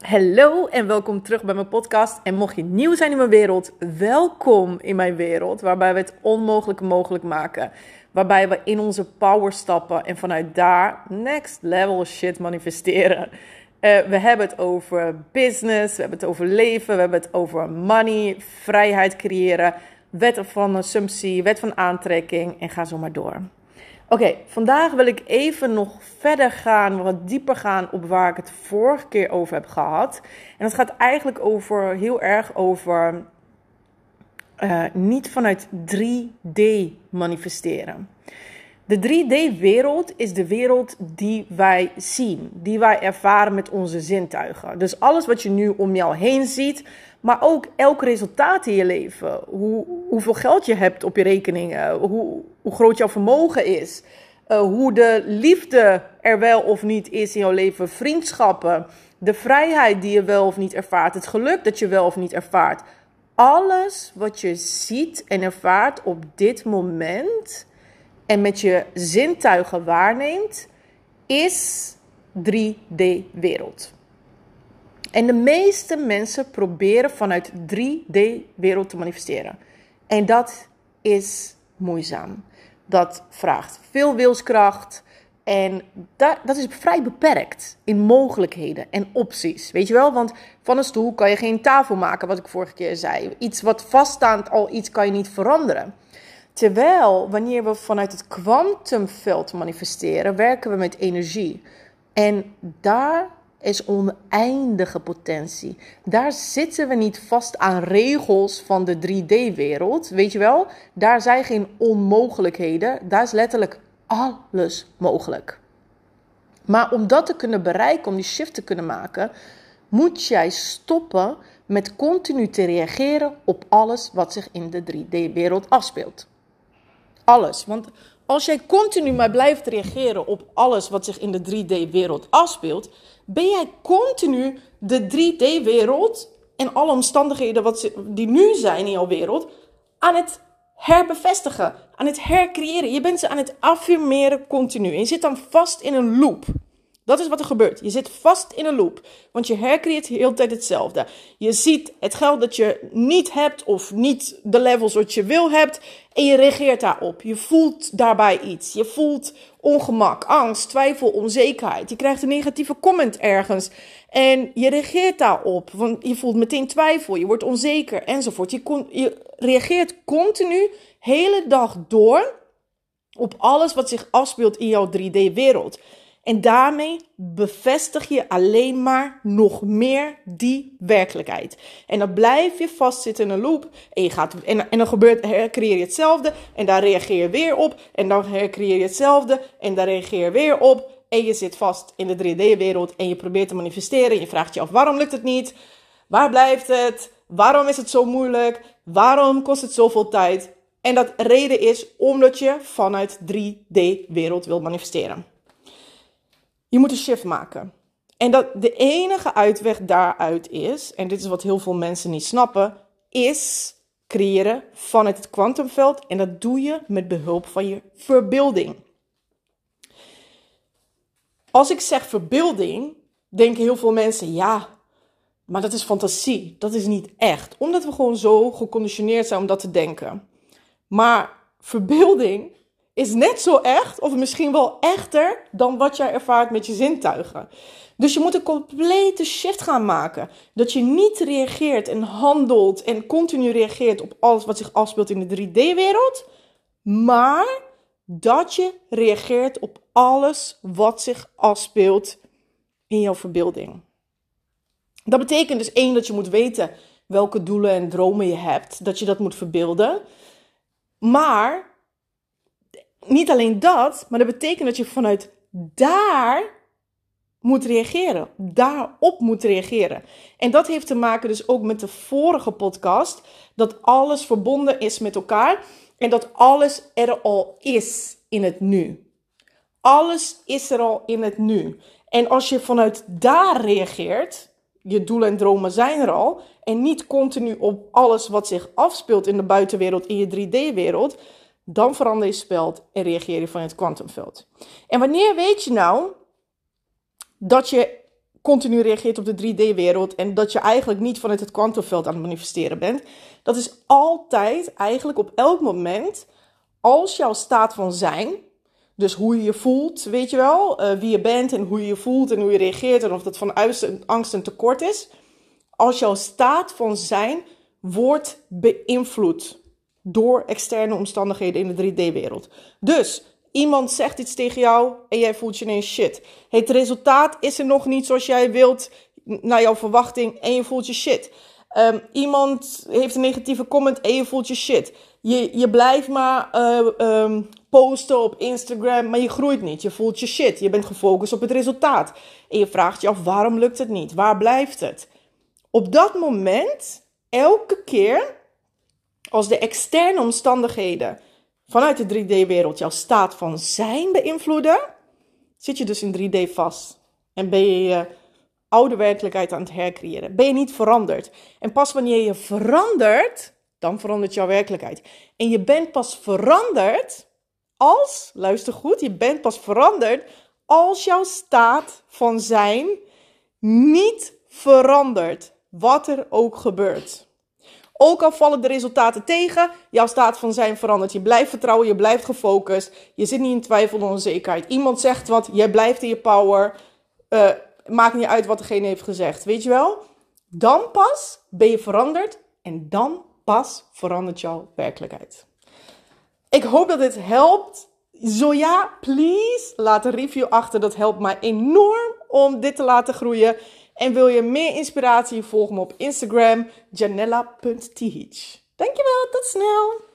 Hallo en welkom terug bij mijn podcast. En mocht je nieuw zijn in mijn wereld, welkom in mijn wereld, waarbij we het onmogelijke mogelijk maken. Waarbij we in onze power stappen en vanuit daar next level shit manifesteren. Uh, we hebben het over business, we hebben het over leven, we hebben het over money, vrijheid creëren, wet van assumptie, wet van aantrekking en ga zo maar door. Oké, vandaag wil ik even nog verder gaan, wat dieper gaan op waar ik het vorige keer over heb gehad. En dat gaat eigenlijk over, heel erg over uh, niet vanuit 3D manifesteren. De 3D-wereld is de wereld die wij zien, die wij ervaren met onze zintuigen. Dus alles wat je nu om jou heen ziet, maar ook elk resultaat in je leven. Hoe, hoeveel geld je hebt op je rekeningen, hoe, hoe groot jouw vermogen is, uh, hoe de liefde er wel of niet is in jouw leven, vriendschappen, de vrijheid die je wel of niet ervaart, het geluk dat je wel of niet ervaart. Alles wat je ziet en ervaart op dit moment en met je zintuigen waarneemt, is 3D-wereld. En de meeste mensen proberen vanuit 3D-wereld te manifesteren. En dat is moeizaam. Dat vraagt veel wilskracht. En dat, dat is vrij beperkt in mogelijkheden en opties. Weet je wel? Want van een stoel kan je geen tafel maken, wat ik vorige keer zei. Iets wat vaststaand al iets kan je niet veranderen. Terwijl wanneer we vanuit het kwantumveld manifesteren, werken we met energie. En daar is oneindige potentie. Daar zitten we niet vast aan regels van de 3D-wereld. Weet je wel? Daar zijn geen onmogelijkheden. Daar is letterlijk alles mogelijk. Maar om dat te kunnen bereiken, om die shift te kunnen maken, moet jij stoppen met continu te reageren op alles wat zich in de 3D-wereld afspeelt. Alles. Want als jij continu maar blijft reageren op alles wat zich in de 3D-wereld afspeelt, ben jij continu de 3D-wereld en alle omstandigheden wat die nu zijn in jouw wereld aan het herbevestigen, aan het hercreëren. Je bent ze aan het affirmeren continu. Je zit dan vast in een loop. Dat is wat er gebeurt. Je zit vast in een loop. Want je hercreëert de hele tijd hetzelfde. Je ziet het geld dat je niet hebt of niet de levels wat je wil hebt. En je reageert daarop. Je voelt daarbij iets. Je voelt ongemak, angst, twijfel, onzekerheid. Je krijgt een negatieve comment ergens. En je reageert daarop. Want je voelt meteen twijfel. Je wordt onzeker enzovoort. Je, je reageert continu, hele dag door. Op alles wat zich afspeelt in jouw 3D-wereld. En daarmee bevestig je alleen maar nog meer die werkelijkheid. En dan blijf je vastzitten in een loop. En, je gaat, en, en dan gebeurt, hercreëer je hetzelfde. En daar reageer je weer op. En dan hercreëer je hetzelfde. En daar reageer je weer op. En je zit vast in de 3D-wereld. En je probeert te manifesteren. Je vraagt je af waarom lukt het niet? Waar blijft het? Waarom is het zo moeilijk? Waarom kost het zoveel tijd? En dat reden is omdat je vanuit 3D-wereld wil manifesteren. Je moet een shift maken. En dat de enige uitweg daaruit is, en dit is wat heel veel mensen niet snappen, is creëren vanuit het kwantumveld. En dat doe je met behulp van je verbeelding. Als ik zeg verbeelding, denken heel veel mensen, ja, maar dat is fantasie. Dat is niet echt. Omdat we gewoon zo geconditioneerd zijn om dat te denken. Maar verbeelding is net zo echt, of misschien wel echter, dan wat jij ervaart met je zintuigen. Dus je moet een complete shift gaan maken. Dat je niet reageert en handelt en continu reageert op alles wat zich afspeelt in de 3D-wereld, maar dat je reageert op alles wat zich afspeelt in jouw verbeelding. Dat betekent dus één dat je moet weten welke doelen en dromen je hebt, dat je dat moet verbeelden. Maar niet alleen dat, maar dat betekent dat je vanuit daar moet reageren. Daarop moet reageren. En dat heeft te maken dus ook met de vorige podcast. Dat alles verbonden is met elkaar. En dat alles er al is in het nu. Alles is er al in het nu. En als je vanuit daar reageert, je doelen en dromen zijn er al. En niet continu op alles wat zich afspeelt in de buitenwereld, in je 3D-wereld dan verander je speld en reageer je van het kwantumveld. En wanneer weet je nou dat je continu reageert op de 3D-wereld en dat je eigenlijk niet vanuit het kwantumveld aan het manifesteren bent. Dat is altijd, eigenlijk op elk moment, als jouw staat van zijn, dus hoe je je voelt, weet je wel, eh, wie je bent en hoe je je voelt en hoe je reageert en of dat van angst een tekort is. Als jouw staat van zijn wordt beïnvloed door externe omstandigheden in de 3D-wereld. Dus iemand zegt iets tegen jou en jij voelt je ineens shit. Het resultaat is er nog niet zoals jij wilt naar jouw verwachting en je voelt je shit. Ehm, iemand heeft een negatieve comment en je voelt je shit. Je, je blijft maar uh, um, posten op Instagram, maar je groeit niet. Je voelt je shit. Je bent gefocust op het resultaat. En je vraagt je af waarom lukt het niet? Waar blijft het? Op dat moment, elke keer als de externe omstandigheden vanuit de 3D-wereld jouw staat van zijn beïnvloeden, zit je dus in 3D vast. En ben je je oude werkelijkheid aan het hercreëren. Ben je niet veranderd. En pas wanneer je verandert, dan verandert jouw werkelijkheid. En je bent pas veranderd als, luister goed, je bent pas veranderd als jouw staat van zijn niet verandert. Wat er ook gebeurt. Ook al vallen de resultaten tegen, jouw staat van zijn verandert. Je blijft vertrouwen, je blijft gefocust. Je zit niet in twijfel en onzekerheid. Iemand zegt wat, jij blijft in je power. Uh, maakt niet uit wat degene heeft gezegd. Weet je wel? Dan pas ben je veranderd en dan pas verandert jouw werkelijkheid. Ik hoop dat dit helpt. Zo ja, please laat een review achter. Dat helpt mij enorm om dit te laten groeien. En wil je meer inspiratie, volg me op Instagram, janella.th. Dankjewel, tot snel!